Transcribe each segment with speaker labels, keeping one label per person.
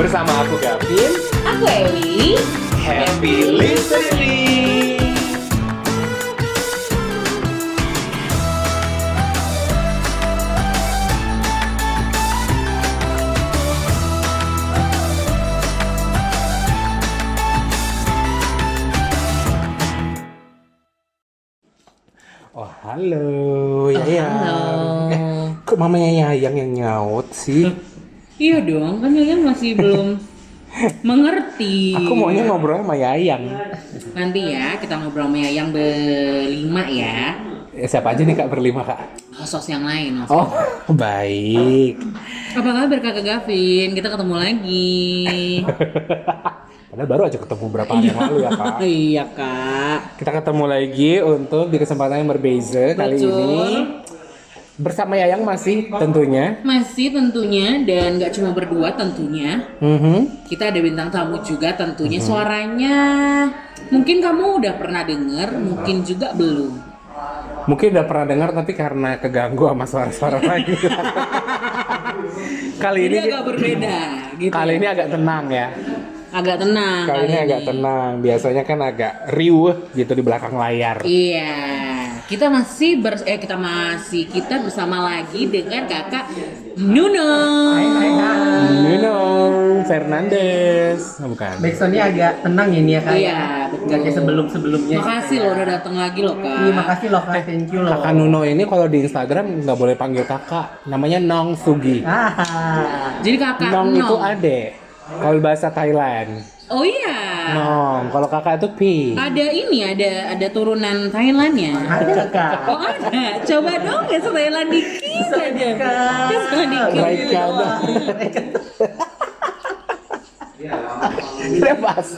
Speaker 1: Bersama aku Gavin.
Speaker 2: Aku Eli.
Speaker 1: Happy listening. Oh halo, ya ya.
Speaker 2: halo.
Speaker 1: Eh, kok mamanya Yayang yang nyaut sih?
Speaker 2: Iya dong, kan Yayang masih belum mengerti.
Speaker 1: Aku maunya ngobrol sama Yayang.
Speaker 2: Nanti ya kita ngobrol sama Yayang berlima ya.
Speaker 1: Eh, siapa aja nih kak berlima kak?
Speaker 2: Host yang lain. host.
Speaker 1: Oh baik.
Speaker 2: Apa kabar kakak Gavin? Kita ketemu lagi.
Speaker 1: Padahal baru aja ketemu berapa hari yang lalu ya kak.
Speaker 2: iya kak.
Speaker 1: Kita ketemu lagi untuk di kesempatan yang berbeza kali ini bersama Yayang masih tentunya.
Speaker 2: Masih tentunya dan nggak cuma berdua tentunya.
Speaker 1: Mhm.
Speaker 2: Kita ada bintang tamu juga tentunya suaranya mungkin kamu udah pernah denger, mungkin juga belum.
Speaker 1: Mungkin udah pernah dengar tapi karena keganggu sama suara-suara lain. kali
Speaker 2: Jadi
Speaker 1: ini
Speaker 2: agak berbeda gitu.
Speaker 1: kali ini agak tenang ya.
Speaker 2: Agak tenang
Speaker 1: Kali ini agak tenang. Biasanya kan agak riuh gitu di belakang layar.
Speaker 2: Iya, kita masih ber eh kita masih kita bersama lagi dengan kakak Nuno.
Speaker 1: Nino Fernandez, oh, bukan?
Speaker 3: Backsoundnya agak tenang ini ya kak
Speaker 2: Iya, betul.
Speaker 3: Gak kayak sebelum sebelumnya
Speaker 2: Makasih loh udah datang lagi loh kak.
Speaker 3: Iya makasih loh kak, thank you loh
Speaker 1: Kakak Nuno ini kalau di Instagram nggak boleh panggil kakak, namanya Nong Sugi.
Speaker 3: ah,
Speaker 2: Jadi kakak
Speaker 1: Nong
Speaker 2: Nong.
Speaker 1: itu adek. Kalau bahasa Thailand.
Speaker 2: Oh iya.
Speaker 1: Nong, kalau kakak itu Pi.
Speaker 2: Ada ini ada ada turunan Thailandnya.
Speaker 3: Ada kak
Speaker 2: Oh ada. Coba dong ya Thailand dikit aja. Thailand dikit.
Speaker 1: Raika. Kita bahas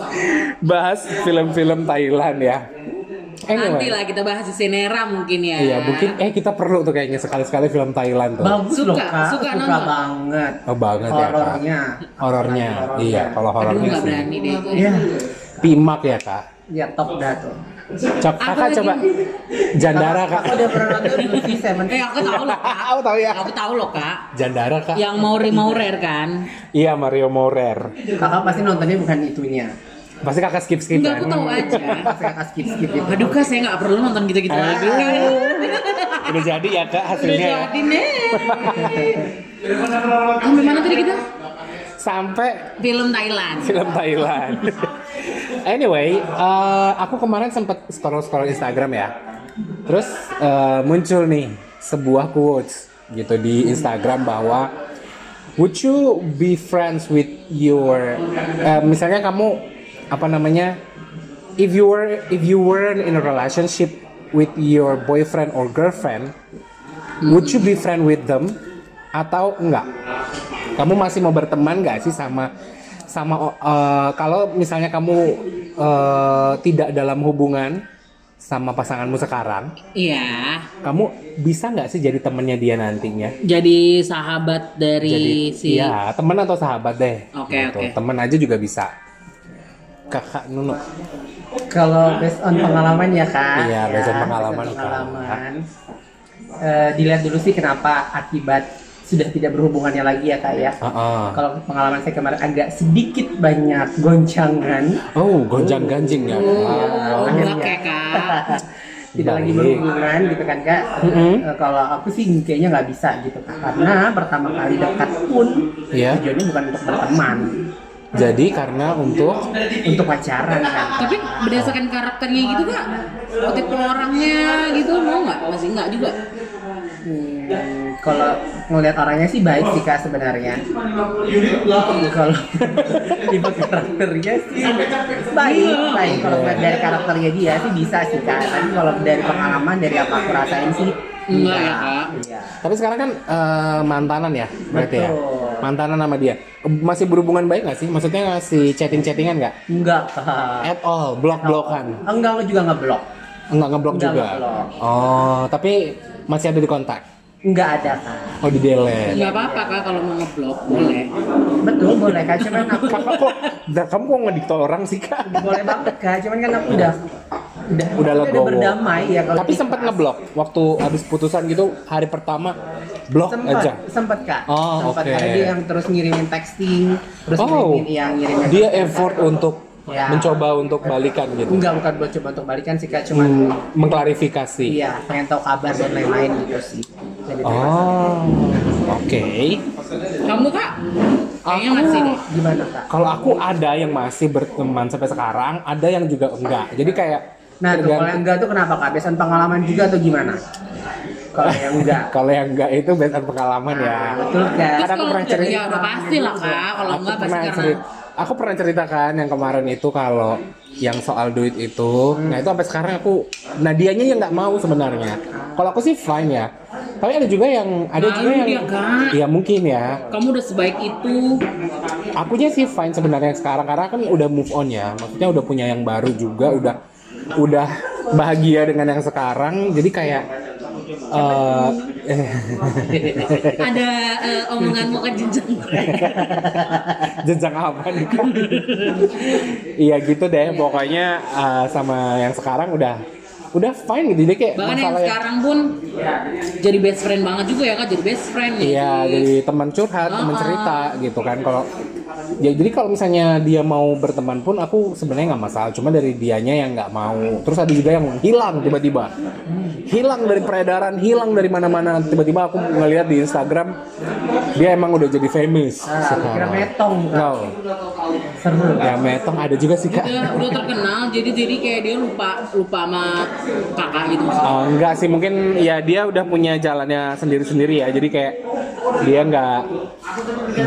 Speaker 1: bahas film-film Thailand ya.
Speaker 2: Nanti lah kita bahas di Senera mungkin ya.
Speaker 1: Iya, mungkin eh kita perlu tuh kayaknya sekali-sekali film Thailand tuh.
Speaker 3: Bagus
Speaker 2: Suka,
Speaker 3: loh kak,
Speaker 2: suka
Speaker 3: suka,
Speaker 2: nonton.
Speaker 3: banget
Speaker 1: Oh banget ya kak.
Speaker 3: Horornya
Speaker 1: Horornya,
Speaker 3: Horornya.
Speaker 1: iya. Kalau
Speaker 2: Aduh
Speaker 1: horornya
Speaker 2: nggak
Speaker 1: sih.
Speaker 2: berani deh. gue.
Speaker 3: Iya,
Speaker 1: Pimak ya kak.
Speaker 3: ya top dah tuh
Speaker 1: Cok, kakak
Speaker 2: lagi?
Speaker 1: coba Jandara kak.
Speaker 3: Aku udah pernah nonton di Seven
Speaker 2: Eh aku tahu loh kak.
Speaker 1: Aku tahu ya.
Speaker 2: Aku tahu loh kak.
Speaker 1: Jandara kak.
Speaker 2: Yang Mauri Maurer kan?
Speaker 1: Iya Mario Morer.
Speaker 3: Kakak pasti nontonnya bukan itunya
Speaker 1: Pasti kakak skip skip
Speaker 2: Enggak
Speaker 1: kan.
Speaker 2: aku tahu aja.
Speaker 3: Pasti kakak skip-skip gitu
Speaker 2: Aduh kak saya nggak perlu nonton gitu-gitu
Speaker 1: Eh.
Speaker 2: lagi.
Speaker 1: Udah jadi ya kak
Speaker 2: Udah
Speaker 1: hasilnya. ya.
Speaker 2: jadi nih. Sampai mana tadi kita?
Speaker 1: Sampai
Speaker 2: Film Thailand.
Speaker 1: film Thailand. anyway, eh, aku kemarin sempat scroll scroll Instagram ya. Terus eh, muncul nih sebuah quotes gitu di Instagram bahwa Would you be friends with your eh, misalnya kamu apa namanya if you were if you were in a relationship with your boyfriend or girlfriend would you be friend with them atau enggak kamu masih mau berteman nggak sih sama sama eh, kalau misalnya kamu eh, tidak dalam hubungan sama pasanganmu sekarang
Speaker 2: Iya.
Speaker 1: kamu bisa nggak sih jadi temennya dia nantinya
Speaker 2: Jadi sahabat dari
Speaker 1: jadi
Speaker 2: si.
Speaker 1: iya teman atau sahabat deh
Speaker 2: Oke,
Speaker 1: Gitu.
Speaker 2: oke.
Speaker 1: teman aja juga bisa kakak Nuno
Speaker 3: Kalau based on pengalaman ya kak
Speaker 1: Iya, based on
Speaker 3: Ya,
Speaker 1: pengalaman,
Speaker 3: based on
Speaker 1: Kak.
Speaker 3: pengalaman. Eh, Dilihat dulu sih kenapa akibat sudah tidak berhubungannya lagi ya kak ya
Speaker 1: Heeh.
Speaker 3: Kalau pengalaman saya kemarin agak sedikit banyak goncangan
Speaker 1: oh gonjang ganjing ya
Speaker 2: Oh,
Speaker 3: Akhirnya.
Speaker 2: kayak kak.
Speaker 3: tidak lagi
Speaker 1: Baik.
Speaker 3: berhubungan gitu kan kak. Eh, kalau aku sih kayaknya nggak bisa gitu kak karena pertama kali dekat pun
Speaker 1: Iya.
Speaker 3: tujuannya bukan untuk berteman
Speaker 1: jadi karena untuk
Speaker 3: untuk pacaran kan
Speaker 2: Tapi berdasarkan karakternya gitu kak, tipe orangnya gitu mau nggak? Masih nggak juga.
Speaker 3: Hmm, kalau ngelihat orangnya sih baik sih kak sebenarnya. Kalau tipe karakternya sih baik baik. Kalau dari karakternya dia sih bisa sih kak. Tapi kalau dari pengalaman dari apa aku rasain sih
Speaker 2: Enggak ya, Kak?
Speaker 3: iya.
Speaker 1: Tapi sekarang kan eh, mantanan ya berarti ya?
Speaker 3: Betul.
Speaker 1: mantanan sama dia. Masih berhubungan baik nggak sih? Maksudnya masih chatting chattingan nggak?
Speaker 3: Enggak kak.
Speaker 1: At all? Blok blokan
Speaker 3: enggak aku juga nggak blok
Speaker 1: Enggak ngeblok juga.
Speaker 3: ngeblok.
Speaker 1: Oh, tapi masih ada di kontak.
Speaker 3: Enggak ada kak
Speaker 1: Oh, di delete.
Speaker 2: Nggak apa-apa kak kalau mau ngeblok boleh.
Speaker 3: betul boleh kak cuman aku
Speaker 1: Kakak kok, dah, kamu kok ngedikte orang sih kak?
Speaker 3: boleh banget kak cuman kan aku udah udah
Speaker 1: Udah
Speaker 3: udah
Speaker 1: legowo.
Speaker 3: berdamai ya kalau
Speaker 1: Tapi sempat ngeblok waktu habis putusan gitu hari pertama blok
Speaker 3: sempet
Speaker 1: aja.
Speaker 3: sempet kak
Speaker 1: Oh,
Speaker 3: sempet
Speaker 1: oke.
Speaker 3: karena dia yang terus ngirimin texting terus
Speaker 1: Oh,
Speaker 3: ngirimin yang ngirimin
Speaker 1: dia effort untuk
Speaker 3: Ya.
Speaker 1: mencoba untuk balikan gitu.
Speaker 3: enggak bukan buat coba untuk balikan sih kak cuman
Speaker 1: Hmm, mengklarifikasi.
Speaker 3: iya pengen tahu kabar dan lain-lain gitu sih
Speaker 1: Oh, oke.
Speaker 2: Kamu kak? Kayaknya
Speaker 1: Aku-
Speaker 2: masih deh.
Speaker 3: gimana kak
Speaker 1: Kalau aku ada yang masih berteman sampai sekarang, ada yang juga enggak. Jadi kayak
Speaker 3: nah tuh kalau yang enggak tuh kenapa kak biasanya pengalaman juga atau gimana kalau yang enggak
Speaker 1: Kalau yang enggak itu berdasarkan pengalaman ya.
Speaker 3: betul kan
Speaker 1: Karena
Speaker 2: Terus
Speaker 1: aku
Speaker 2: kalau
Speaker 1: pernah cerita.
Speaker 2: ya udah pasti lah kak. Kalau
Speaker 1: Aku
Speaker 2: enggak pasti karena
Speaker 1: cerita, aku pernah ceritakan yang kemarin itu kalau yang soal duit itu, nah itu sampai sekarang aku, nah dianya yang nggak mau sebenarnya. Kalau aku sih fine ya. Tapi ada juga yang, ada
Speaker 2: Malu
Speaker 1: juga yang, ya mungkin ya.
Speaker 2: kamu udah sebaik itu.
Speaker 1: Akunya sih fine sebenarnya sekarang karena kan udah move on ya. Maksudnya udah punya yang baru juga, udah udah bahagia dengan yang sekarang. Jadi kayak eh
Speaker 2: Ada eh, omongan mau ke jenjang.
Speaker 1: jenjang apa nih? Iya gitu deh pokoknya uh, sama yang sekarang udah udah fine gitu. Jadi kayak
Speaker 2: Bahkan yang sekarang pun jadi best friend banget juga ya kak. Jadi best friend nih.
Speaker 1: iya jadi teman curhat teman
Speaker 2: Ah,
Speaker 1: cerita gitu kan. Kalau ya jadi kalau misalnya dia mau berteman pun aku sebenarnya nggak masalah. Cuma dari dianya yang nggak mau. Terus ada juga yang hilang tiba-tiba. Hilang dari peredaran hilang dari mana-mana. Tiba-tiba aku ngeliat di Instagram dia emang udah jadi famous
Speaker 3: Ah, kira metong. Kak
Speaker 1: No.
Speaker 3: seru.
Speaker 1: Ya metong ada juga sih kak.
Speaker 2: Udah, udah terkenal. Jadi jadi kayak dia lupa lupa sama kakak gitu.
Speaker 1: Oh, enggak sih. Mungkin ya dia udah punya jalannya sendiri-sendiri ya. Jadi kayak dia nggak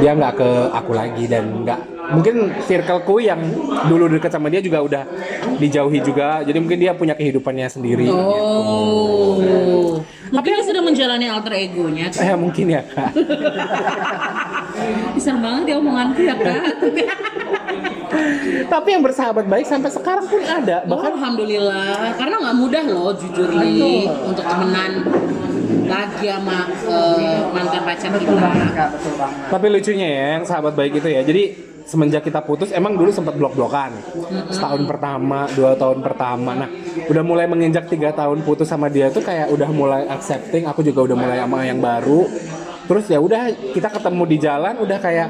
Speaker 1: dia nggak ke aku lagi dan nggak mungkin circleku yang dulu deket sama dia juga udah dijauhi juga. Jadi mungkin dia punya kehidupannya sendiri.
Speaker 2: Oh. Mungkin dia sudah menjalani alter egonya.
Speaker 1: eh mungkin ya kak
Speaker 2: Bisa banget ya omonganku ya kak.
Speaker 1: tapi yang bersahabat baik sampai sekarang pun ada
Speaker 2: Oh,
Speaker 1: bahkan
Speaker 2: alhamdulillah. Karena nggak mudah loh jujur nih untuk temenan lagi sama eh, mantan pacar
Speaker 3: betul banget
Speaker 2: kita.
Speaker 3: kak betul banget
Speaker 1: Tapi lucunya ya, yang sahabat baik itu ya. Jadi semenjak kita putus, emang dulu sempat blok-blokan. Setahun pertama, dua tahun pertama. Nah, udah mulai menginjak tiga tahun putus sama dia tuh kayak udah mulai accepting. Aku juga udah mulai sama yang baru. Terus ya udah kita ketemu di jalan, udah kayak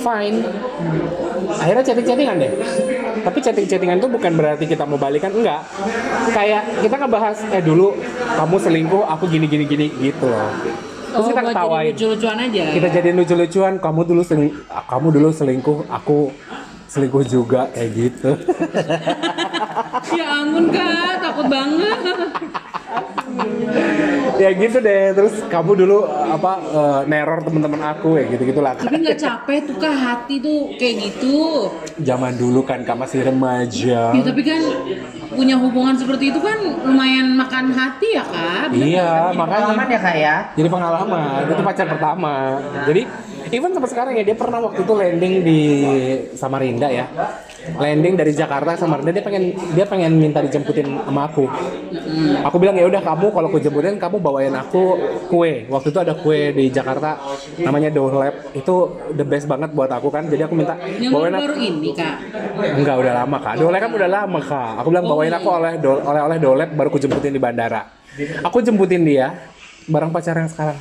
Speaker 1: fine. Akhirnya chatting-chattingan deh. Tapi chatting-chattingan tuh bukan berarti kita mau balikan, enggak. Kayak kita ngebahas, eh dulu kamu selingkuh, aku gini-gini gini gitu loh. Terus
Speaker 2: Oh,
Speaker 1: kita ketawain
Speaker 2: lucu-lucuan aja.
Speaker 1: kita jadiin lucu-lucuan kamu dulu seling, kamu dulu selingkuh aku selingkuh juga kayak gitu
Speaker 2: Ya ampun kak, takut banget.
Speaker 1: ya gitu deh terus kamu dulu apa eh, neror teman-teman aku ya gitu gitulah
Speaker 2: Tapi nggak capek tuh kak hati tuh kayak gitu.
Speaker 1: zaman dulu kan kamu masih remaja.
Speaker 2: Ya tapi kan punya hubungan seperti itu kan lumayan makan hati ya kak. Bener
Speaker 1: iya
Speaker 3: pengalaman
Speaker 1: makanya
Speaker 3: ya kak ya?
Speaker 1: Jadi pengalaman itu pacar pertama. Jadi even sampai sekarang ya dia pernah waktu itu landing di Samarinda ya landing dari Jakarta ke Samarinda dia pengen dia pengen minta dijemputin sama aku. Aku bilang ya udah kamu kalau aku jemputin kamu bawain aku kue. Waktu itu ada kue di Jakarta namanya Dohlep itu the best banget buat aku kan. Jadi aku minta
Speaker 2: Yang
Speaker 1: bawain aku.
Speaker 2: ini kak.
Speaker 1: enggak udah lama kak. Dohlep kan udah lama kak. Aku bilang
Speaker 2: Oh,
Speaker 1: bawain
Speaker 2: iya.
Speaker 1: aku oleh do- oleh oleh Dohlep baru aku jemputin di bandara. Aku jemputin dia bareng pacar yang sekarang.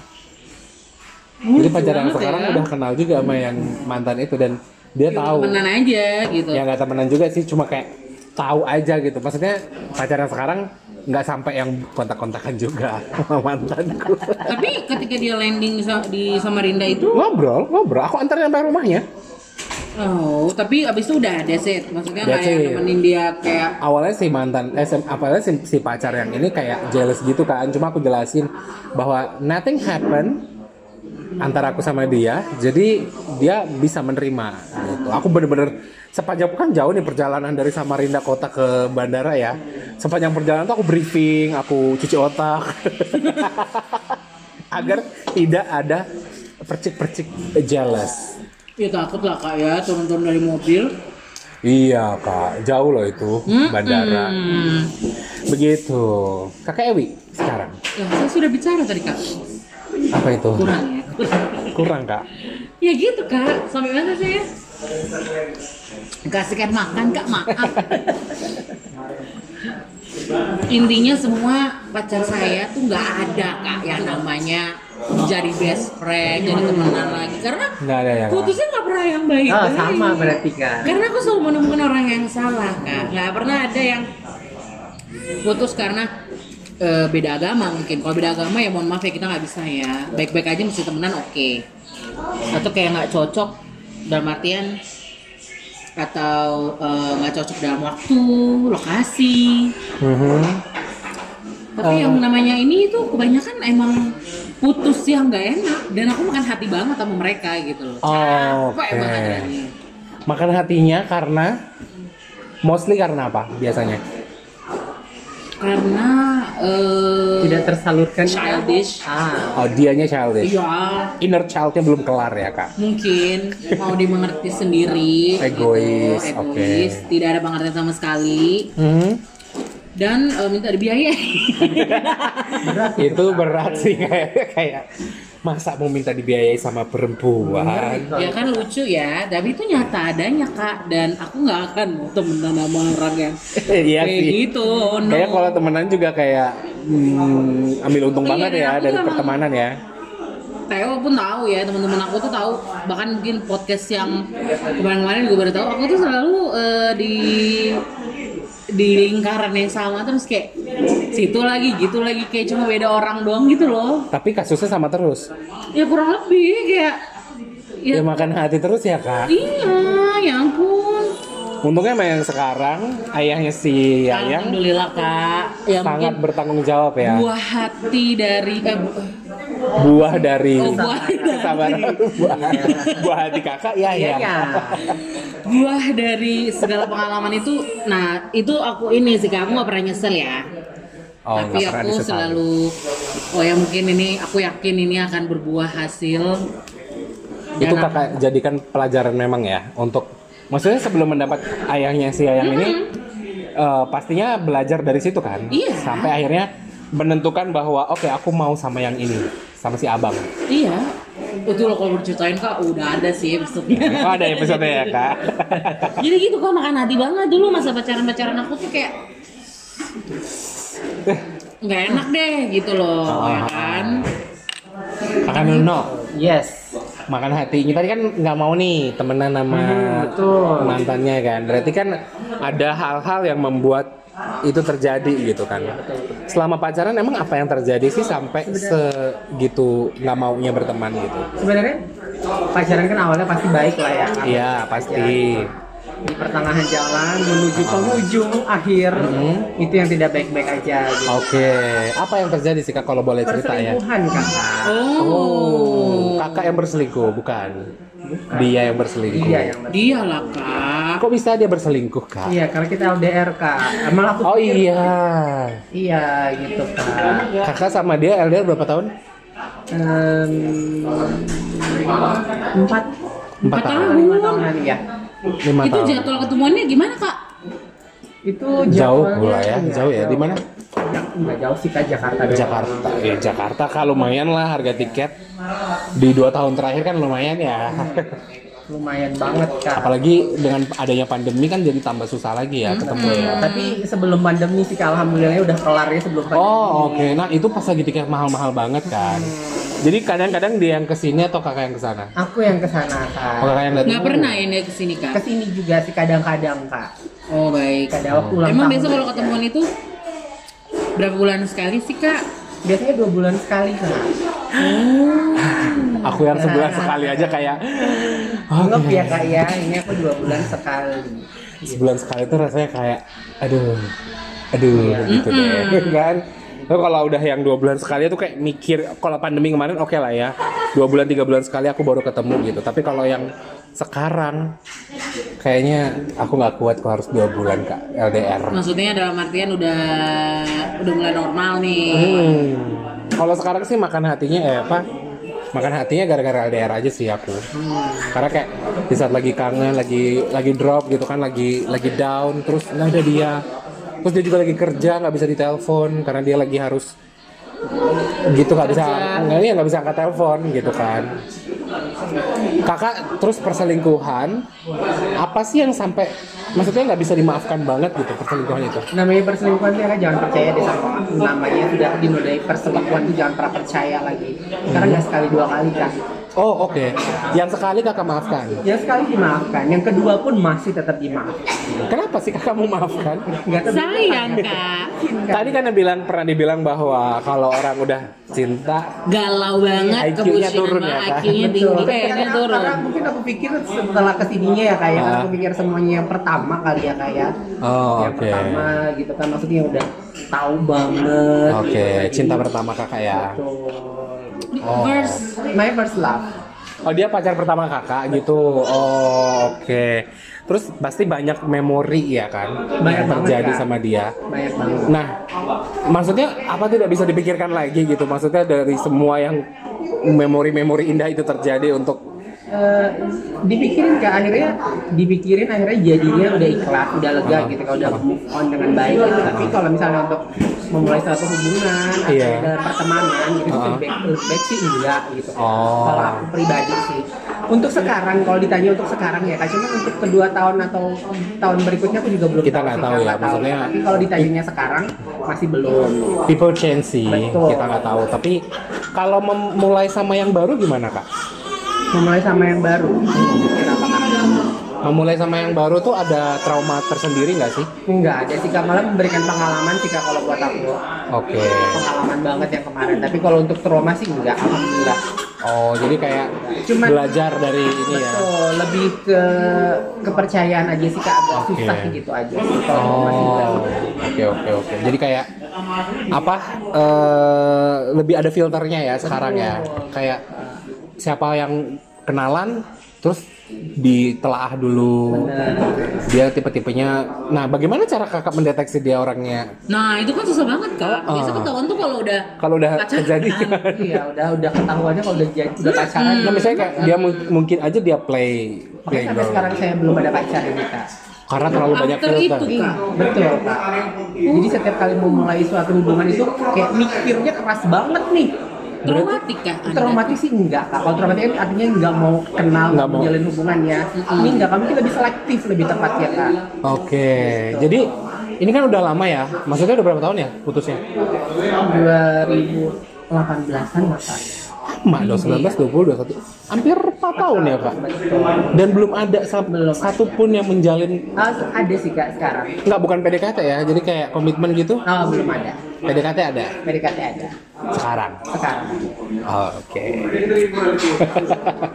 Speaker 1: Jadi pacar yang sekarang
Speaker 2: ya.
Speaker 1: udah kenal juga sama yang mantan itu. Dan dia tahu.
Speaker 2: Temenan aja gitu.
Speaker 1: ya nggak temenan juga sih cuma kayak tahu aja gitu. Maksudnya pacar yang sekarang nggak sampai yang kontak-kontakan juga mantanku.
Speaker 2: Tapi ketika dia landing di, Sa- di Samarinda itu,
Speaker 1: ngobrol ngobrol. Aku antar sampai rumahnya.
Speaker 2: Oh, tapi abis itu udah ada set. Maksudnya nggak yang nemenin dia kayak
Speaker 1: awalnya si mantan eh si- apalagi si, si pacar yang ini kayak jealous gitu kan. Cuma aku jelasin bahwa nothing happen antara aku sama dia jadi dia bisa menerima gitu aku bener-bener sepanjang kan jauh nih perjalanan dari Samarinda kota ke bandara ya sepanjang perjalanan tuh aku briefing aku cuci otak agar tidak ada percik-percik jealous
Speaker 2: ya takut lah kak ya turun-turun dari mobil.
Speaker 1: iya kak jauh loh itu bandara
Speaker 2: Hmm.
Speaker 1: Begitu. Kakak Ewi sekarang.
Speaker 2: Ya, saya sudah bicara tadi kak.
Speaker 1: Apa itu?
Speaker 2: Kurang.
Speaker 1: Kurang kak.
Speaker 2: Ya gitu kak. Sampai mana saya? Kasihkan makan kak maaf. intinya semua pacar saya tuh nggak ada kak yang namanya jadi best friend jadi temenan lagi karena
Speaker 1: Nggak ada ya, Kak?
Speaker 2: putusnya nggak pernah yang baik
Speaker 3: Oh, sama berarti kan.
Speaker 2: karena aku selalu menemukan orang yang salah kak nggak pernah ada yang putus karena eh, beda agama mungkin kalau beda agama ya mohon maaf ya kita nggak bisa ya baik-baik aja mesti temenan oke atau kayak nggak cocok dalam artian atau eh, nggak cocok dalam waktu lokasi
Speaker 1: Mhm.
Speaker 2: tapi yang namanya ini itu kebanyakan emang putus yang nggak enak dan aku makan hati banget sama mereka gitu loh
Speaker 1: Oh, oke.
Speaker 2: banget rasanya.
Speaker 1: Makan hatinya karena mostly karena apa biasanya?
Speaker 2: Karena eh,
Speaker 3: Tidak tersalurkan.
Speaker 2: childish
Speaker 3: Ah.
Speaker 1: Oh, dianya childish.
Speaker 2: iya
Speaker 1: Inner childnya belum kelar ya, Kak?
Speaker 2: mungkin mau dimengerti sendiri
Speaker 1: Egois,
Speaker 2: gitu.
Speaker 1: oke.
Speaker 2: egois tidak ada pengertian sama sekali
Speaker 1: Mhm.
Speaker 2: dan eh, minta dibiayai
Speaker 1: Itu berat sih kayak kayak masa mau minta dibiayai sama perempuan.
Speaker 2: ya kan lucu ya tapi itu nyata adanya kak dan aku nggak akan mau temenan sama orang yang
Speaker 1: Iya
Speaker 2: kayak
Speaker 1: sih.
Speaker 2: gitu oh no.
Speaker 1: Kayak kalau temenan juga kayak hmm, ambil untung
Speaker 2: Iya,
Speaker 1: banget ya dari
Speaker 2: emang-
Speaker 1: pertemanan ya.
Speaker 2: Theo pun tahu ya teman-teman aku tuh tahu bahkan mungkin podcast yang kemarin-kemarin juga baru tahu aku tuh selalu eh, di di lingkaran yang sama terus kayak situ lagi gitu lagi kayak cuma beda orang doang gitu loh
Speaker 1: Tapi kasusnya sama terus.
Speaker 2: ya kurang lebih kayak
Speaker 1: Ya,
Speaker 2: ya
Speaker 1: makan hati terus ya, Kak.
Speaker 2: iya ya ampun
Speaker 1: Untungnya sama yang sekarang ayahnya si Yayang
Speaker 2: alhamdulillah kak ya
Speaker 1: sangat bertanggung jawab ya.
Speaker 2: buah hati dari eh, bu-
Speaker 1: Buah dari
Speaker 2: Oh, buah dari.
Speaker 1: buah, buah hati kakak ya ya.
Speaker 3: ya.
Speaker 2: buah dari segala pengalaman itu nah itu aku ini sih kamu gak pernah nyesel ya
Speaker 1: Oh,
Speaker 2: tapi aku selalu oh ya mungkin ini aku yakin ini akan berbuah hasil
Speaker 1: Itu kakak jadikan pelajaran memang ya untuk maksudnya sebelum mendapat ayahnya si Yayang ini eh, pastinya belajar dari situ kan.
Speaker 2: Iya.
Speaker 1: Sampai akhirnya menentukan bahwa oke aku mau sama yang ini sama si abang.
Speaker 2: iya itu loh kalau berceritain kak udah ada sih episode-nya
Speaker 1: Oh ada episode ya kak.
Speaker 2: jadi gitu kak makan hati banget dulu masa pacaran pacaran aku tuh kayak nggak enak deh gitu loh
Speaker 1: Ah.
Speaker 2: ya kan
Speaker 1: Kakak Nuno
Speaker 3: Yes.
Speaker 1: Makan hatinya tadi kan nggak mau nih temenan sama
Speaker 3: Hmm, betul.
Speaker 1: mantannya kan. Berarti kan ada hal-hal yang membuat itu terjadi gitu kan. Selama pacaran emang apa yang terjadi sih sampai segitu nggak maunya berteman gitu?
Speaker 3: Sebenarnya pacaran kan awalnya pasti baik lah ya.
Speaker 1: Iya pasti.
Speaker 3: Di pertengahan jalan menuju penghujung akhir
Speaker 1: Hmm.
Speaker 3: itu yang tidak baik-baik aja. Gitu.
Speaker 1: Oke, apa yang terjadi sih kak kalau boleh cerita ya?
Speaker 3: Perselingkuhan kakak.
Speaker 2: oh,
Speaker 1: Kakak yang berselingkuh bukan? Dia yang berselingkuh.
Speaker 3: Iya yang betul.
Speaker 2: dia lah kak
Speaker 1: Kok bisa dia berselingkuh kak?
Speaker 3: Iya, karena kita LDR kak. Emang aku
Speaker 1: Oh iya.
Speaker 3: Iya gitu kak.
Speaker 1: Kakak sama dia LDR berapa tahun?
Speaker 3: Em, empat
Speaker 1: Empat tahun.
Speaker 2: tahun.
Speaker 3: lima tahunan ya.
Speaker 1: Lima
Speaker 2: itu
Speaker 1: tahun.
Speaker 2: jadwal ketemuannya gimana kak
Speaker 3: Itu
Speaker 1: Jauh pula ya, jauh ya. Di mana?
Speaker 3: Enggak jauh sih kak Jakarta.
Speaker 1: Jakarta. Ya Jakarta kak lumayan lah harga tiket di dua tahun terakhir kan lumayan ya.
Speaker 3: Lumayan banget kak.
Speaker 1: Apalagi dengan adanya pandemi kan jadi tambah susah lagi ya ketemu ya.
Speaker 3: Tapi sebelum pandemi sih kak, alhamdulillahnya udah kelar ya sebelum pandemi.
Speaker 1: Oh oke, nah itu pas lagi tiket mahal-mahal banget kan. Jadi kadang-kadang dia yang ke sini atau kakak yang ke sana?
Speaker 3: Aku yang ke sana kak.
Speaker 1: Oh, kakak yang datang.
Speaker 2: nggak pernah ini ke sini kak
Speaker 3: Ke sini juga sih kadang-kadang kak.
Speaker 2: oh baik
Speaker 3: Kadang waktu ulang
Speaker 2: emang
Speaker 3: tahun.
Speaker 2: biasa kalau ketemuan itu berapa bulan sekali sih kak
Speaker 3: Biasanya dua bulan sekali kak.
Speaker 1: Aku yang sebulan sekali aja kayak
Speaker 3: Anggap ya kak ya, ini aku dua bulan sekali.
Speaker 1: sebulan sekali itu rasanya kayak aduh aduh gitu deh kan Lalu kalau udah yang dua bulan sekali itu kayak mikir kalau pandemi kemarin oke lah ya dua bulan tiga bulan sekali aku baru ketemu gitu tapi kalau yang sekarang kayaknya aku nggak kuat kok harus dua bulan kak LDR
Speaker 2: maksudnya dalam artian udah udah mulai normal nih
Speaker 1: Hmm. Kalau sekarang sih makan hatinya eh apa? Makan hatinya gara-gara LDR aja sih aku. Karena kayak di saat lagi kangen, lagi lagi drop gitu kan, lagi lagi down, terus nah ada dia. Terus dia juga lagi kerja, nggak bisa ditelepon karena dia lagi harus gitu nggak bisa nggak iya, nggak bisa angkat telepon gitu kan. Kakak terus perselingkuhan apa sih yang sampai maksudnya nggak bisa dimaafkan banget gitu perselingkuhan itu?
Speaker 3: Namanya perselingkuhan dia kan jangan percaya deh sama namanya sudah dinodai perselingkuhan itu jangan pernah percaya lagi. Karena nggak sekali dua kali kan
Speaker 1: oh oke yang sekali kakak maafkan
Speaker 3: yang sekali dimaafkan yang kedua pun masih tetap dimaafkan
Speaker 1: kenapa sih kakak mau maafkan
Speaker 3: nggak
Speaker 2: Sayang kak,
Speaker 1: tadi kan bilang pernah dibilang bahwa kalau orang udah cinta
Speaker 2: galau banget
Speaker 1: IQ-nya
Speaker 2: kebucinan
Speaker 1: turun ya, Kak?
Speaker 2: IQ-nya tinggi,
Speaker 3: Betul.
Speaker 2: kayaknya
Speaker 3: Karena-
Speaker 2: turun.
Speaker 3: Karena mungkin aku pikir setelah ke sininya ya kayak
Speaker 1: Ah.
Speaker 3: aku pikir semuanya yang pertama kali ya kayak
Speaker 1: Oh,
Speaker 3: yang
Speaker 1: oke.
Speaker 3: pertama gitu kan maksudnya udah tahu banget.
Speaker 1: oke
Speaker 3: gitu.
Speaker 1: cinta pertama kakak ya
Speaker 3: Betul.
Speaker 1: Oh
Speaker 2: First,
Speaker 3: My first love.
Speaker 1: Oh dia pacar pertama kakak gitu. Oh oke. Terus pasti banyak memori ya kan
Speaker 3: Banyak
Speaker 1: yang terjadi sama dia.
Speaker 3: Banyak banget.
Speaker 1: Nah, maksudnya apa tidak bisa dipikirkan lagi gitu? Maksudnya dari semua yang memori-memori indah itu terjadi untuk
Speaker 3: Eh, dipikirin kak akhirnya dipikirin akhirnya jadinya udah ikhlas udah lega gitu kalau udah move on dengan baik gitu. tapi kalau misalnya untuk memulai suatu hubungan atau
Speaker 1: Iya.
Speaker 3: dalam pertemanan gitu
Speaker 1: Uh-huh.
Speaker 3: lebih lebih baik sih enggak gitu
Speaker 1: Oh.
Speaker 3: kalau aku pribadi sih untuk sekarang kalau ditanya untuk sekarang ya kak cuma untuk kedua tahun atau tahun berikutnya aku juga belum
Speaker 1: Kita nggak tahu ya,
Speaker 3: nggak tahu.
Speaker 1: maksudnya-
Speaker 3: tapi kalau ditanyanya sekarang masih belum
Speaker 1: people change sih.
Speaker 3: Betul.
Speaker 1: Kita nggak tahu. Tapi kalau memulai sama yang baru gimana kak?
Speaker 3: memulai sama yang baru
Speaker 1: Memulai sama yang baru tuh ada trauma tersendiri nggak sih?
Speaker 3: Enggak ada sih kak, malah memberikan pengalaman sih kak kalau buat aku
Speaker 1: Oke.
Speaker 3: Pengalaman banget yang kemarin, tapi kalau untuk trauma sih enggak, alhamdulillah
Speaker 1: Oh jadi kayak
Speaker 3: Cuman-
Speaker 1: belajar dari ini ya.
Speaker 3: Betul, lebih ke kepercayaan aja sih kak, agak
Speaker 1: Oke.
Speaker 3: susah gitu aja sih kalau.
Speaker 1: Oh, oke oke oke. Jadi kayak apa? eh, lebih ada filternya ya sekarang ya. Kayak siapa yang kenalan, terus ditelaah dulu. Dia tipe-tipenya. Nah, bagaimana cara kakak mendeteksi dia orangnya?
Speaker 2: nah itu kan susah banget kak. Biasa
Speaker 1: Ah.
Speaker 2: ketahuan tuh kalau udah
Speaker 1: Kalau udah
Speaker 2: Pacaran.
Speaker 1: kejadian.
Speaker 3: Iya, udah udah ketahuannya kalau udah jadi udah pacaran.
Speaker 1: Nah, misalnya kayak dia mu- mungkin aja dia play
Speaker 3: Makanya
Speaker 1: play
Speaker 3: sampai
Speaker 1: girl.
Speaker 3: sekarang saya belum ada pacar ini kak.
Speaker 1: Karena terlalu banyak
Speaker 2: After
Speaker 1: filter.
Speaker 2: itu, Kak.
Speaker 3: Betul kak. Jadi setiap kali mau mulai suatu hubungan itu kayak mikirnya keras banget nih.
Speaker 2: Traumatik kak. Anda.
Speaker 3: Traumatis sih enggak kak. Kalau traumatis kan artinya nggak mau kenal,
Speaker 1: Nggak
Speaker 3: nggak
Speaker 1: mau.
Speaker 3: menjalin hubungannya. Ini enggak, kami lebih selektif lebih tepat ya kak.
Speaker 1: Oke. Jadi ini kan udah lama ya. Maksudnya udah berapa tahun ya putusnya?
Speaker 3: 2018an kak.
Speaker 1: Lama dong, 19, 20, 21 Hampir 4 tahun ya kak Dan belum ada
Speaker 3: Belum.
Speaker 1: satu pun yang menjalin
Speaker 3: Ah, ada sih kak sekarang.
Speaker 1: Nggak, bukan PDKT ya Jadi kayak komitmen gitu
Speaker 3: Oh belum ada.
Speaker 1: PDKT ada
Speaker 3: PDKT ada.
Speaker 1: sekarang
Speaker 3: Sekarang.
Speaker 1: Oh, Oke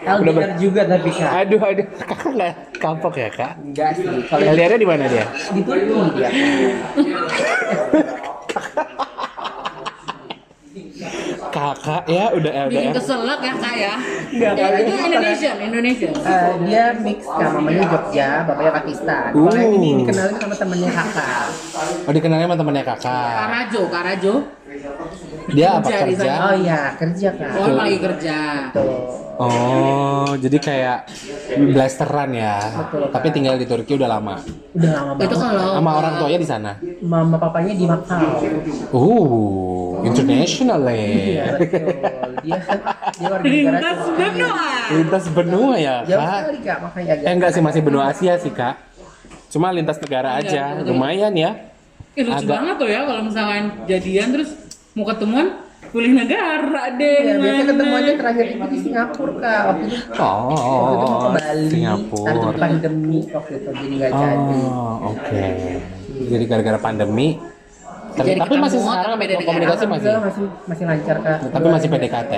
Speaker 1: Udah
Speaker 3: LDR juga tapi kak.
Speaker 1: Aduh, aduh Kakak nggak kapok ya kak?
Speaker 3: Enggak sih. Kalau
Speaker 1: LDR-nya di mana dia?
Speaker 3: di Turki dia.
Speaker 1: Kakak ya udah
Speaker 2: Bikin
Speaker 1: LDR
Speaker 2: keselak ya kak ya.
Speaker 3: Enggak,
Speaker 2: Ya, itu Indonesian, Indonesian.
Speaker 3: Eh, dia mix kak, mamanya Jogja, bapaknya Pakistan. Kalau yang ini
Speaker 1: Uh.
Speaker 3: dikenalin sama temennya kakak.
Speaker 1: Oh dikenalnya sama temannya kakak
Speaker 2: Karajo, Karajo.
Speaker 1: Dia apa
Speaker 2: Kerja di
Speaker 1: kerja?
Speaker 3: Oh iya kerja kak.
Speaker 2: Oh lagi kerja.
Speaker 3: Tuh.
Speaker 1: Oh, jadi kayak blasteran ya.
Speaker 3: Betul.
Speaker 1: Tapi tinggal di Turki udah lama.
Speaker 3: Udah lama
Speaker 2: Itu
Speaker 3: banget.
Speaker 2: kalau
Speaker 1: Sama orang tuanya di sana.
Speaker 3: Mama papanya di Macau.
Speaker 1: Uh, international
Speaker 3: Iya
Speaker 1: ya.
Speaker 3: betul. Dia dia warga negara
Speaker 2: Lintas benua.
Speaker 1: Lintas benua ya,
Speaker 3: Jauh
Speaker 1: Kak.
Speaker 3: sekali kak makanya agak.
Speaker 1: Eh enggak sih masih benua Asia sih, Kak. Cuma lintas negara
Speaker 2: Iya,
Speaker 1: aja.
Speaker 2: betul.
Speaker 1: Lumayan ya.
Speaker 2: Eh, lucu
Speaker 1: Agak-
Speaker 2: banget tuh ya kalau misalkan jadian terus mau ketemuan pilih negara deh.
Speaker 3: Ya, biasanya ketemuannya terakhir itu di Singapura kak waktu itu. Waktu itu mau
Speaker 1: Oh,
Speaker 3: ke Bali,
Speaker 1: Singapura.
Speaker 3: ada pandemi waktu itu jadi nggak jadi.
Speaker 1: Oh, oke. Jadi gara-gara pandemi. Tapi,
Speaker 2: Jadi
Speaker 1: tapi masih sekarang
Speaker 2: tapi
Speaker 1: komunikasi masih.
Speaker 3: Masih masih lancar kak.
Speaker 1: Tapi masih PDKT.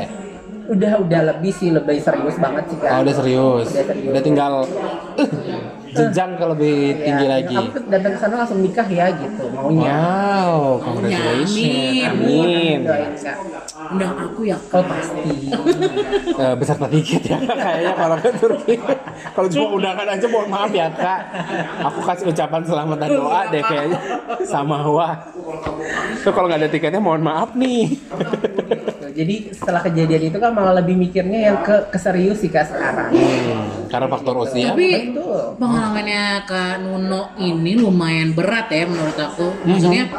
Speaker 3: Udah udah lebih sih lebih serius banget sih kak.
Speaker 1: Oh, udah serius.
Speaker 3: Udah serius.
Speaker 1: Udah tinggal uh, jenjang ke lebih
Speaker 3: Ya,
Speaker 1: tinggi lagi.
Speaker 3: Aku datang ke sana langsung nikah ya gitu maunya.
Speaker 1: Wow, congratulations.
Speaker 2: Amin.
Speaker 1: Amin.
Speaker 3: Doain kak.
Speaker 2: Undang aku ya.
Speaker 3: Oh pasti.
Speaker 1: Eh, beserta tiket ya kayaknya kalau ke Turki. kalau cuma undangan aja mohon maaf ya kak. Aku kasih ucapan selamat dan doa deh kayaknya sama wah. So, kalau nggak ada tiketnya mohon maaf nih.
Speaker 3: Gitu. Jadi setelah kejadian itu kan malah lebih mikirnya yang ke keserius sih kak sekarang.
Speaker 1: Hmm, karena faktor usia.
Speaker 2: Tapi
Speaker 3: Betul.
Speaker 2: pengalamannya Kak Nuno ini lumayan berat ya menurut aku. Maksudnya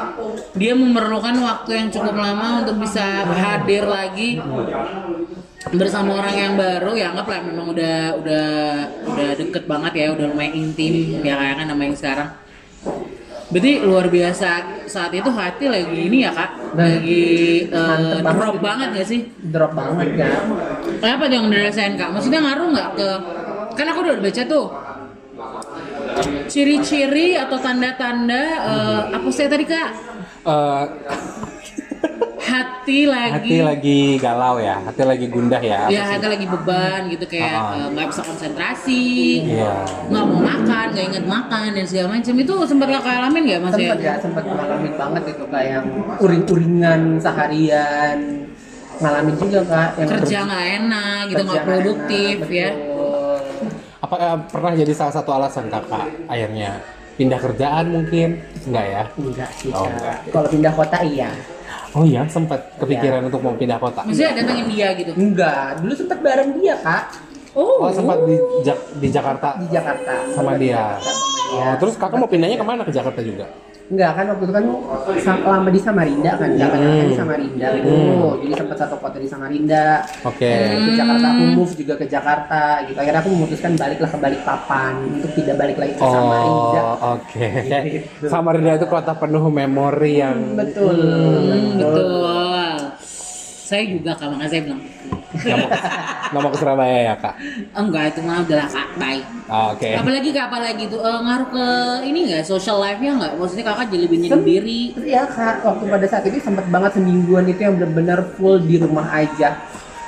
Speaker 2: dia memerlukan waktu yang cukup lama untuk bisa hadir lagi bersama orang yang baru ya anggaplah memang udah udah udah deket banget ya udah lumayan intim ya kayak kan nama yang sekarang berarti luar biasa saat itu hati lagi ini ya kak lagi eh,
Speaker 3: Mantep banget
Speaker 2: drop
Speaker 3: gitu.
Speaker 2: banget gak sih
Speaker 3: drop banget kan
Speaker 2: Kenapa yang dirasain kak? Maksudnya ngaruh nggak ke kan aku udah baca tuh ciri-ciri atau tanda-tanda eh, apa sih tadi kak?
Speaker 1: Eh,
Speaker 2: Hati lagi,
Speaker 1: hati lagi galau ya, hati lagi gundah ya.
Speaker 2: ya
Speaker 1: sih?
Speaker 2: hati lagi beban gitu kayak
Speaker 1: Ah.
Speaker 2: eh, nggak bisa konsentrasi,
Speaker 1: Iya.
Speaker 2: nggak mau makan, nggak inget makan dan segala macam itu sempat kakak alamin nggak mas ya?
Speaker 3: sempet ya ngalamin banget itu kayak yang uring-uringan seharian ngalamin juga kak yang
Speaker 2: Kerja nggak enak gitu nggak produktif
Speaker 3: enak,
Speaker 2: ya?
Speaker 3: betul.
Speaker 1: Apa eh, pernah jadi salah satu alasan kakak akhirnya pindah kerjaan mungkin? Enggak ya?
Speaker 3: enggak sih
Speaker 1: Oh, enggak.
Speaker 3: kalau pindah kota iya
Speaker 1: Oh iya, sempat kepikiran untuk mau pindah kota.
Speaker 2: Maksudnya datengin dia gitu?
Speaker 3: enggak dulu sempet bareng dia kak
Speaker 1: Oh, sempat di, Jak- di Jakarta
Speaker 3: di Jakarta
Speaker 1: sama dia.
Speaker 3: sama dia
Speaker 1: Oh, terus kakak mau pindahnya ke mana ke Jakarta juga?
Speaker 3: Enggak kan waktu itu kan lama di Samarinda kan, Jakarta kan di
Speaker 1: Hmm.
Speaker 3: Samarinda gitu.
Speaker 1: Hmm.
Speaker 3: Jadi sempat satu kota di Samarinda.
Speaker 1: Oke.
Speaker 3: Ke Jakarta aku move juga ke Jakarta gitu. Akhirnya aku memutuskan baliklah ke Balikpapan untuk tidak balik lagi ke Samarinda.
Speaker 1: Oh, oke. Samarinda itu kota penuh memori yang
Speaker 3: Betul.
Speaker 2: Hmm, betul. Saya juga kak, makanya saya bilang
Speaker 1: nggak mau, nggak mau ke Surabaya ya kak?
Speaker 2: enggak itu mah udah kak, bye.
Speaker 1: Oh, Oke.
Speaker 2: Apalagi kak, apalagi tuh eh, ngaruh ke ini nggak social life-nya nggak? Maksudnya kakak jadi lebih nyendiri.
Speaker 3: Terus ya kak, waktu pada saat itu sempat banget semingguan itu yang benar-benar full di rumah aja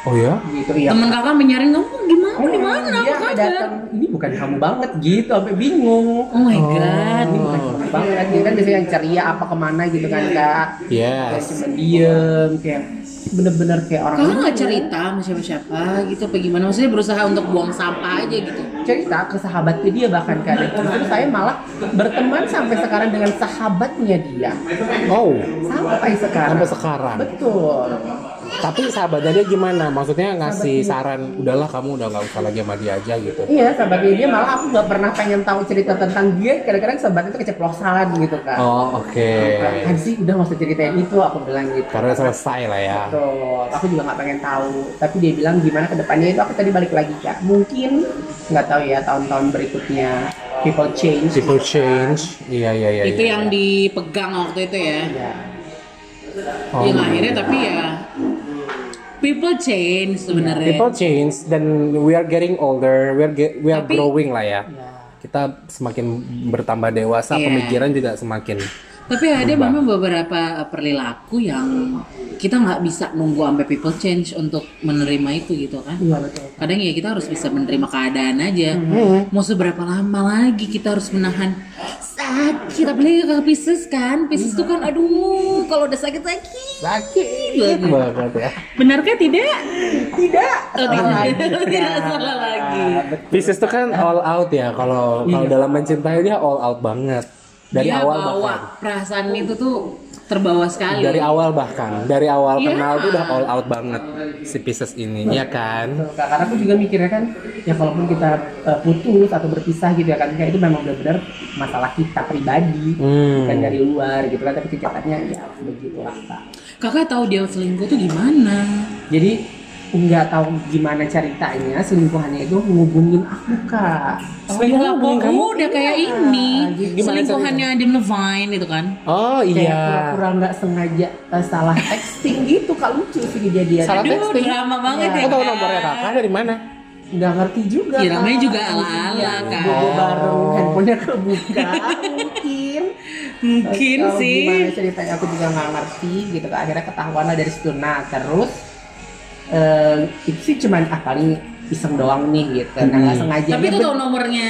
Speaker 1: Oh ya?
Speaker 3: gitu ya.
Speaker 2: Temen kakak menyaring kamu gimana?
Speaker 3: Oh,
Speaker 2: Di mana?
Speaker 3: dia
Speaker 2: Apa kabar?
Speaker 3: datang, ini bukan kamu banget gitu, sampai bingung.
Speaker 2: Oh my god.
Speaker 3: Ini bukan kamu banget, dia kan biasanya yang ceria apa ke mana gitu kan kak. Kayak
Speaker 1: Yes.
Speaker 3: cuma diem, kayak bener-bener kayak orang
Speaker 2: Kakak nggak cerita sama siapa-siapa gitu apa gimana? Maksudnya berusaha untuk buang sampah aja gitu.
Speaker 3: cerita ke sahabatnya dia bahkan kan justru saya malah berteman sampai sekarang dengan sahabatnya dia
Speaker 1: Oh,
Speaker 3: sampai sekarang
Speaker 1: sampai sekarang.
Speaker 3: betul
Speaker 1: Tapi sahabatnya dia gimana? Maksudnya ngasih saran, udahlah kamu udah nggak usah lagi sama dia aja gitu.
Speaker 3: iya sahabatnya dia malah aku nggak pernah pengen tahu cerita tentang dia kadang-kadang sahabatnya itu keceplosan gitu kan
Speaker 1: Oh, oke.
Speaker 3: kan sih udah nggak usah ceritain itu aku bilang gitu
Speaker 1: Karena selesai lah ya.
Speaker 3: Betul, aku juga nggak pengen tahu. Tapi dia bilang gimana ke depannya itu aku tadi balik lagi kak. Mungkin nggak tahu ya tahun-tahun berikutnya people change.
Speaker 1: People change. Iya, iya, iya.
Speaker 2: itu
Speaker 1: iya,
Speaker 2: yang
Speaker 1: iya.
Speaker 2: dipegang waktu itu ya.
Speaker 3: Ya.
Speaker 1: Oh,
Speaker 2: yang akhirnya tapi ya people change sebenarnya.
Speaker 1: People change dan we are getting older, we are ge- we are
Speaker 2: Tapi-
Speaker 1: growing lah ya.
Speaker 3: Ya.
Speaker 1: Kita semakin bertambah dewasa,
Speaker 2: Iya.
Speaker 1: pemikiran juga semakin
Speaker 2: Tapi ada
Speaker 1: Berubah.
Speaker 2: memang beberapa perilaku yang kita nggak bisa nunggu sampai people change untuk menerima itu gitu kan.
Speaker 3: Iya betul.
Speaker 2: Kadang ya kita harus bisa menerima keadaan aja.
Speaker 1: Hmm.
Speaker 2: Mau seberapa lama lagi kita harus menahan sakit. Apalagi ke Pisces kan. Pisces tuh kan aduh kalau udah sakit-sakit.
Speaker 1: sakit banget ya.
Speaker 2: Benarkah tidak?
Speaker 3: Tidak.
Speaker 2: Oh, tidak. salah lagi.
Speaker 3: Ah, betul.
Speaker 1: Pisces tuh kan all out ya. Kalau kalau dalam mencintai dia all out banget. Dari
Speaker 2: Dia
Speaker 1: awal
Speaker 2: bawa
Speaker 1: bahkan.
Speaker 2: perasaan itu tuh terbawa sekali.
Speaker 1: Dari awal bahkan, dari awal
Speaker 2: Iya.
Speaker 1: kenal tuh udah all out banget si Pisces ini, ya kan?
Speaker 3: Betul. Karena aku juga mikirnya kan, ya kalaupun kita eh, putus atau berpisah gitu ya kan, kayak itu memang benar-benar masalah kita pribadi,
Speaker 1: Hmm.
Speaker 3: bukan dari luar gitu kan. Tapi kenyataannya ya begitulah kak.
Speaker 2: Kakak tahu dia selingkuh tuh gimana?
Speaker 3: Jadi nggak tahu gimana ceritanya selingkuhannya itu menghubungin aku kak.
Speaker 2: Oh, dia lapor, oh, udah kayak ini
Speaker 1: Gimana
Speaker 2: selingkuhannya Adam Levine itu kan?
Speaker 1: Oh
Speaker 3: Kayak
Speaker 1: iya.
Speaker 3: pura-pura nggak sengaja eh, salah texting gitu kak lucu sih kejadian.
Speaker 1: Salah
Speaker 2: Aduh,
Speaker 1: texting.
Speaker 2: drama banget ya.
Speaker 1: Kau tahu nomornya kakak dari mana?
Speaker 3: Nggak ngerti juga.
Speaker 2: Ya, namanya juga ala-ala,
Speaker 3: Iya,
Speaker 2: Kak.
Speaker 3: bobo bareng
Speaker 1: Oh.
Speaker 3: handphonenya kebuka mungkin.
Speaker 2: Mungkin
Speaker 3: Tahu
Speaker 2: sih.
Speaker 3: Gimana ceritanya aku juga nggak ngerti gitu kak. Akhirnya ketahuan lah dari situ. Nah terus eh, itu sih cuman ah paling iseng doang nih gitu. Nah nggak
Speaker 1: Hmm.
Speaker 3: sengaja.
Speaker 2: Tapi
Speaker 3: Dia
Speaker 2: itu tahu nomornya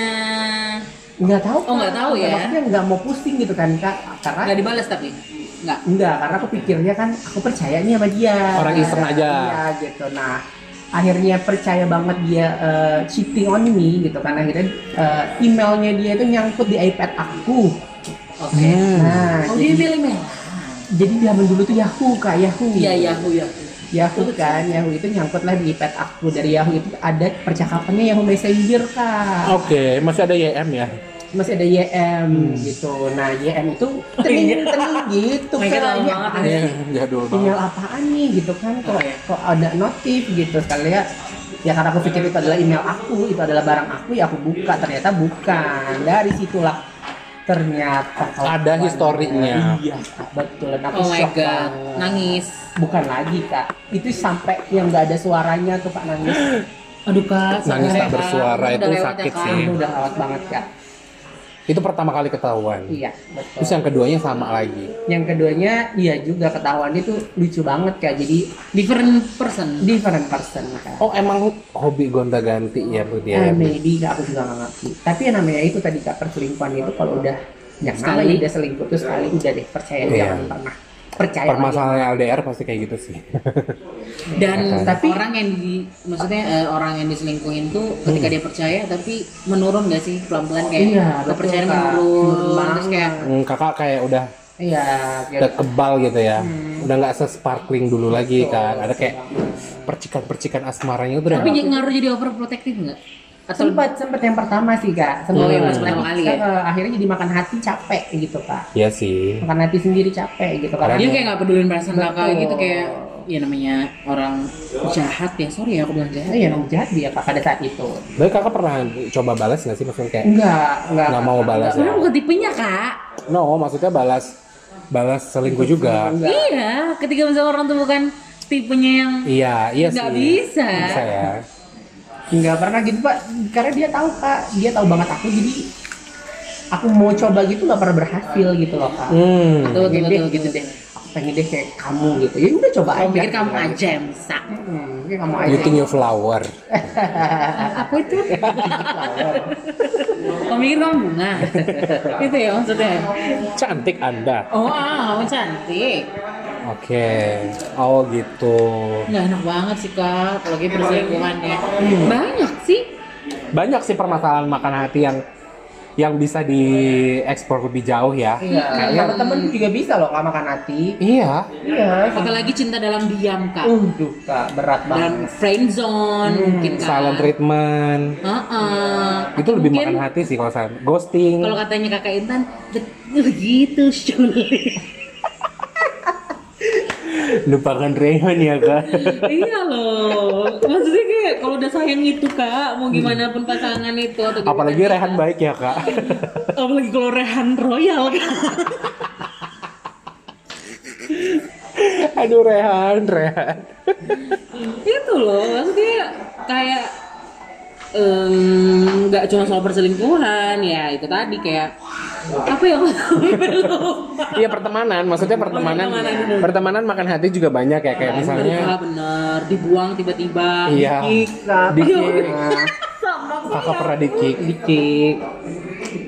Speaker 3: nggak tahu.
Speaker 2: Oh, nggak tahu ya?
Speaker 3: Maksudnya nggak mau pusing gitu kan kak. Karena
Speaker 2: nggak dibalas tapi nggak.
Speaker 3: Enggak, karena aku pikirnya kan aku percaya nih sama dia.
Speaker 1: Orang iseng aja.
Speaker 3: Iya gitu. Nah, akhirnya percaya banget dia eh, cheating on me gitu kan. Akhirnya eh, emailnya dia itu nyangkut di iPad aku.
Speaker 2: Oke.
Speaker 1: Hmm.
Speaker 3: Nah,
Speaker 2: Oh dia
Speaker 3: jadi,
Speaker 2: pilih merah.
Speaker 3: jadi zaman dulu tuh Yahoo kak, Yahoo.
Speaker 2: Iya Yahoo Yahoo.
Speaker 3: Yahoo kan, Yahoo itu nyangkut lah di iPad aku. Dari Yahoo itu ada percakapannya Yahoo Messenger kak.
Speaker 1: Oke, masih ada YM ya?
Speaker 3: masih ada YM
Speaker 1: Hmm.
Speaker 3: gitu. Nah YM itu tening tening gitu
Speaker 2: Oh
Speaker 3: kan.
Speaker 2: lama
Speaker 3: Ya,
Speaker 1: Iya,
Speaker 3: email
Speaker 1: banget.
Speaker 3: apaan nih gitu kan kok
Speaker 2: iya.
Speaker 3: kok ada notif gitu sekali ya ya karena aku pikir itu adalah email aku itu adalah barang aku ya aku buka ternyata bukan dari situlah ternyata
Speaker 1: Ada historinya.
Speaker 3: iya Kak, betul aku
Speaker 2: Oh my
Speaker 3: shock
Speaker 2: god,
Speaker 3: banget.
Speaker 2: nangis.
Speaker 3: bukan lagi kak itu sampai yang nggak ada suaranya tuh kak nangis
Speaker 2: Aduh kak,
Speaker 1: Nangis tak
Speaker 2: ya,
Speaker 1: bersuara itu
Speaker 2: ya,
Speaker 1: sakit
Speaker 2: Kak.
Speaker 1: sih.
Speaker 3: udah lewat banget kak
Speaker 1: Itu pertama kali ketahuan.
Speaker 3: iya betul
Speaker 1: Terus yang keduanya sama lagi.
Speaker 3: yang keduanya iya juga ketahuan itu lucu banget kak jadi
Speaker 2: Different person.
Speaker 3: different person kak
Speaker 1: Oh emang hobi gonta-ganti ya Bu
Speaker 3: Eh,
Speaker 1: dia?
Speaker 3: maybe kak, aku juga nggak ngerti. Tapi yang namanya itu tadi kak perselingkuhan itu kalau udah yang
Speaker 2: Sekali.
Speaker 3: namanya udah selingkuh tuh sekali udah deh percaya
Speaker 1: Iya.
Speaker 3: jangan pernah percaya.
Speaker 1: Permasalahan LDR pasti kayak gitu sih.
Speaker 2: Dan
Speaker 1: Akan.
Speaker 3: Tapi-
Speaker 2: orang yang di, maksudnya eh, orang yang diselingkuhin tuh ketika dia percaya tapi menurun gak sih pelan-pelan kayak
Speaker 3: Iya,
Speaker 2: kepercayaan menurun, terus kayak
Speaker 1: Hmm, kakak kayak udah
Speaker 3: Iya,
Speaker 1: udah kebal gitu ya. Udah nggak se-sparkling dulu lagi kan. Ada kayak percikan-percikan asmaranya itu udah
Speaker 2: tapi jadi ngaruh jadi overprotective nggak? Atau
Speaker 3: sempat sempat yang pertama sih kak. Sempat
Speaker 2: Oh,
Speaker 3: yang
Speaker 2: yang pertama kali ya?
Speaker 3: eh, akhirnya jadi makan hati capek gitu kak.
Speaker 1: Iya sih.
Speaker 3: Makan hati sendiri capek gitu karena
Speaker 2: dia kayak nggak pedulin perasaan kakak gitu kayak ya namanya orang jahat ya sorry ya aku bilang jahat.
Speaker 3: Iya, emang jahat dia kak pada saat itu.
Speaker 1: Tapi kakak pernah coba balas nggak sih? Maksudnya kayak
Speaker 3: Enggak, enggak.
Speaker 1: Nggak mau balas ya?
Speaker 2: Sebenarnya bukan tipenya kak.
Speaker 1: no, maksudnya balas balas selingkuh juga.
Speaker 3: Enggak.
Speaker 2: Iya, ketika misalnya orang tuh bukan tipenya yang
Speaker 1: Iya, iya sih.
Speaker 2: Nggak bisa.
Speaker 1: Bisa ya.
Speaker 3: Nggak pernah gitu pak, karena dia tahu kak, dia tahu banget aku jadi aku mau coba gitu nggak pernah berhasil gitu loh kak.
Speaker 1: Hmm.
Speaker 2: Betul, betul,
Speaker 3: Pengen deh
Speaker 2: betul,
Speaker 3: gitu deh, aku pengen deh kayak kamu gitu. Ya udah coba aja.
Speaker 2: pikir kamu
Speaker 3: gitu.
Speaker 2: aja yang bisa.
Speaker 3: Hmm, mungkin kamu aja.
Speaker 1: You think you flower.
Speaker 2: Apa itu? Kamu pikir kamu bunga? itu ya maksudnya.
Speaker 1: Cantik Anda.
Speaker 2: Oh, ah, kamu cantik.
Speaker 1: Oke. Oh gitu.
Speaker 2: Nggak enak banget sih kak, apalagi perselingkuhannya. Banyak sih.
Speaker 1: Banyak sih permasalahan makan hati yang yang bisa diekspor lebih jauh ya.
Speaker 3: Iya, sama temen juga bisa loh kak makan hati.
Speaker 1: Iya.
Speaker 3: Iya.
Speaker 2: Apalagi cinta dalam diam kak.
Speaker 3: Uh, duh kak, berat
Speaker 2: Dalam
Speaker 3: banget.
Speaker 2: friend zone mungkin kak.
Speaker 1: Silent treatment.
Speaker 2: Heeh.
Speaker 1: Itu lebih
Speaker 2: Mungkin
Speaker 1: makan hati sih kalau saya. Ghosting.
Speaker 2: Kalau katanya kakak Intan, betul gitu sulit.
Speaker 1: Lupakan Rehan ya kak.
Speaker 2: iya loh. Maksudnya kayak kalau udah sayang itu kak, mau gimana pun pasangan itu atau gimana
Speaker 1: Apalagi. Rehan baik ya kak.
Speaker 2: Apalagi kalau Rehan Royal kan.
Speaker 1: Aduh Rehan, Rehan.
Speaker 2: itu loh, maksudnya kayak nggak cuma soal perselingkuhan ya itu tadi kayak apa ya lupa.
Speaker 1: Iya pertemanan, maksudnya pertemanan.
Speaker 2: Pertemanan.
Speaker 1: Pertemanan makan hati juga banyak ya kayak misalnya.
Speaker 2: Bener, bener dibuang tiba-tiba
Speaker 1: Iya.
Speaker 2: dikik.
Speaker 1: Dikik.
Speaker 2: sama
Speaker 1: Kakak pernah dikik.
Speaker 3: Dikik.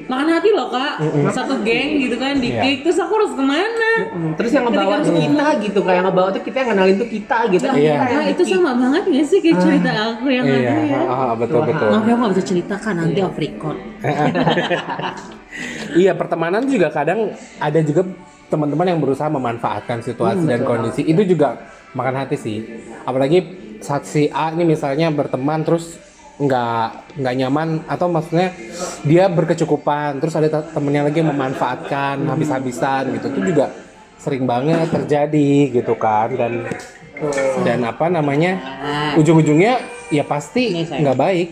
Speaker 2: Makan hati loh kak. Satu geng gitu kan dikik terus aku harus ke mana?
Speaker 3: Hmm, Terus yang ngebawa tuh kita gitu, kayak yang ngebawa tuh kita yang kenalin tuh kita gitu.
Speaker 1: Iya.
Speaker 3: Kita yang
Speaker 2: nah itu sama banget gak sih kayak cerita aku yang
Speaker 1: Iya,
Speaker 2: ada ya?
Speaker 1: Ah, ah, betul betul.
Speaker 2: maaf ya aku gak bisa ceritakan nanti off record.
Speaker 1: Iya pertemanan juga kadang ada juga teman-teman yang berusaha memanfaatkan situasi dan kondisi. Itu juga makan hati sih. Apalagi saat si A ini misalnya berteman terus nggak nggak nyaman atau maksudnya dia berkecukupan terus ada te- temennya lagi yang memanfaatkan habis-habisan gitu. Itu juga sering banget terjadi gitu kan dan dan apa namanya ujung-ujungnya ya pasti nggak baik.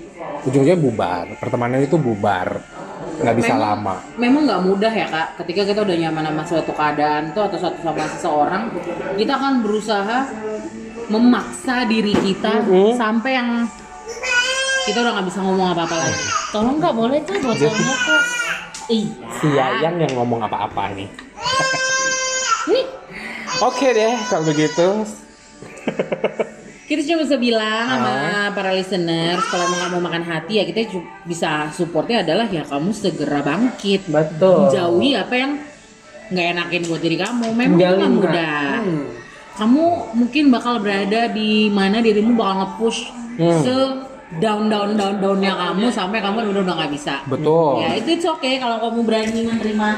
Speaker 1: Ujungnya bubar pertemanan itu bubar nggak bisa
Speaker 2: Memang-
Speaker 1: lama.
Speaker 2: memang nggak mudah ya kak. Ketika kita udah nyaman sama suatu keadaan tuh atau suatu sama seseorang kita akan berusaha memaksa diri kita sampai yang kita udah nggak bisa ngomong apa-apa lagi tolong nggak boleh kak botolnya kak iya
Speaker 1: si Yayang yang ngomong apa-apa nih
Speaker 2: Nih,
Speaker 1: oke deh kalau begitu
Speaker 2: kita cuma bisa bilang sama
Speaker 1: Ah.
Speaker 2: para listeners kalau nggak mau makan hati ya kita bisa supportnya adalah ya kamu segera bangkit
Speaker 3: Betul.
Speaker 2: jauhi apa yang nggak enakin buat diri kamu memang
Speaker 3: Kak.
Speaker 2: mudah
Speaker 3: Hmm.
Speaker 2: kamu mungkin bakal berada di mana dirimu bakal nge-push
Speaker 1: Hmm.
Speaker 2: se down down down downnya kamu sampai kamu udah udah nggak bisa
Speaker 1: betul
Speaker 2: ya itu it's okay kalau kamu berani menerima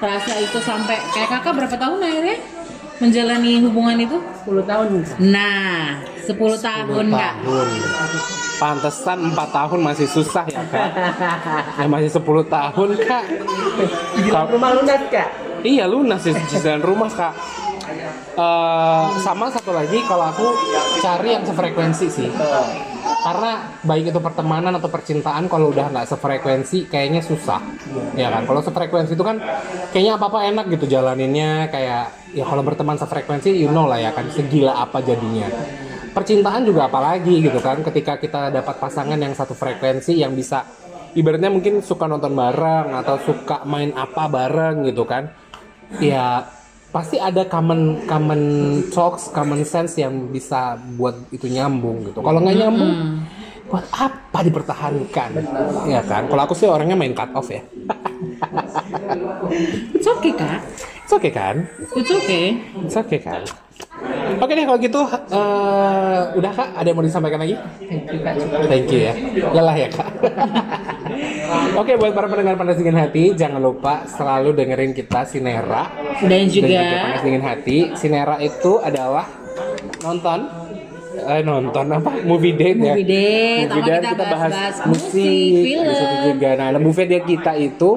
Speaker 2: rasa itu sampai kayak kakak berapa tahun akhirnya menjalani hubungan itu?
Speaker 3: 10 tahun.
Speaker 2: Nah, 10 tahun kak.
Speaker 1: tahun. Pantesan 4 tahun masih susah ya kak. Ya masih 10 tahun kak. Kal-
Speaker 3: Rumah lunas kak.
Speaker 1: Iya lunas sih cicilan rumah kak. Eh, sama satu lagi kalau aku cari yang sefrekuensi sih. Karena baik itu pertemanan atau percintaan kalau udah nggak sefrekuensi kayaknya susah. Ya kan. Kalau sefrekuensi itu kan kayaknya apa apa enak gitu jalaninnya kayak ya kalau berteman sefrekuensi you know lah ya kan segila apa jadinya. Percintaan juga apalagi gitu kan ketika kita dapat pasangan yang satu frekuensi yang bisa ibaratnya mungkin suka nonton bareng atau suka main apa bareng gitu kan ya pasti ada common common talks, common sense yang bisa buat itu nyambung gitu. Kalau nggak nyambung, buat apa dipertahankan? Ya kan? Kalau aku sih orangnya main cut off ya.
Speaker 2: It's okay kak.
Speaker 1: It's okay kan?
Speaker 2: It's okay.
Speaker 1: It's okay kan? Oke deh kalau gitu, eh, udah kak, ada yang mau disampaikan lagi?
Speaker 3: Thank you kak.
Speaker 1: Thank you ya. Lelah ya kak. Oke buat para pendengar panas dingin hati, jangan lupa selalu dengerin kita Sinera.
Speaker 2: Dan
Speaker 1: dan juga
Speaker 2: juga
Speaker 1: panas dingin hati. Sinera itu adalah nonton eh nonton apa? Movie date ya.
Speaker 2: Movie date, sama
Speaker 1: date,
Speaker 2: kita bahas-bahas musik,
Speaker 1: musik
Speaker 2: film.
Speaker 1: di situ juga nah movie date kita itu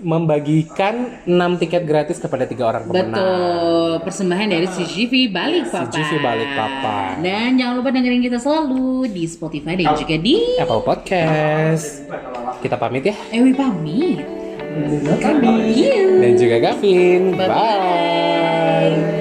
Speaker 1: membagikan 6 tiket gratis kepada tiga orang pemenang
Speaker 2: Betul, persembahan dari CGV Balikpapan.
Speaker 1: CGV Balikpapan.
Speaker 2: Dan jangan lupa dengerin kita selalu di Spotify dan juga di
Speaker 1: Apple Podcast kita pamit ya
Speaker 2: Ewi pamit.
Speaker 3: Kami.
Speaker 2: Iya.
Speaker 1: dan juga Gavin
Speaker 2: Bye-bye.
Speaker 1: bye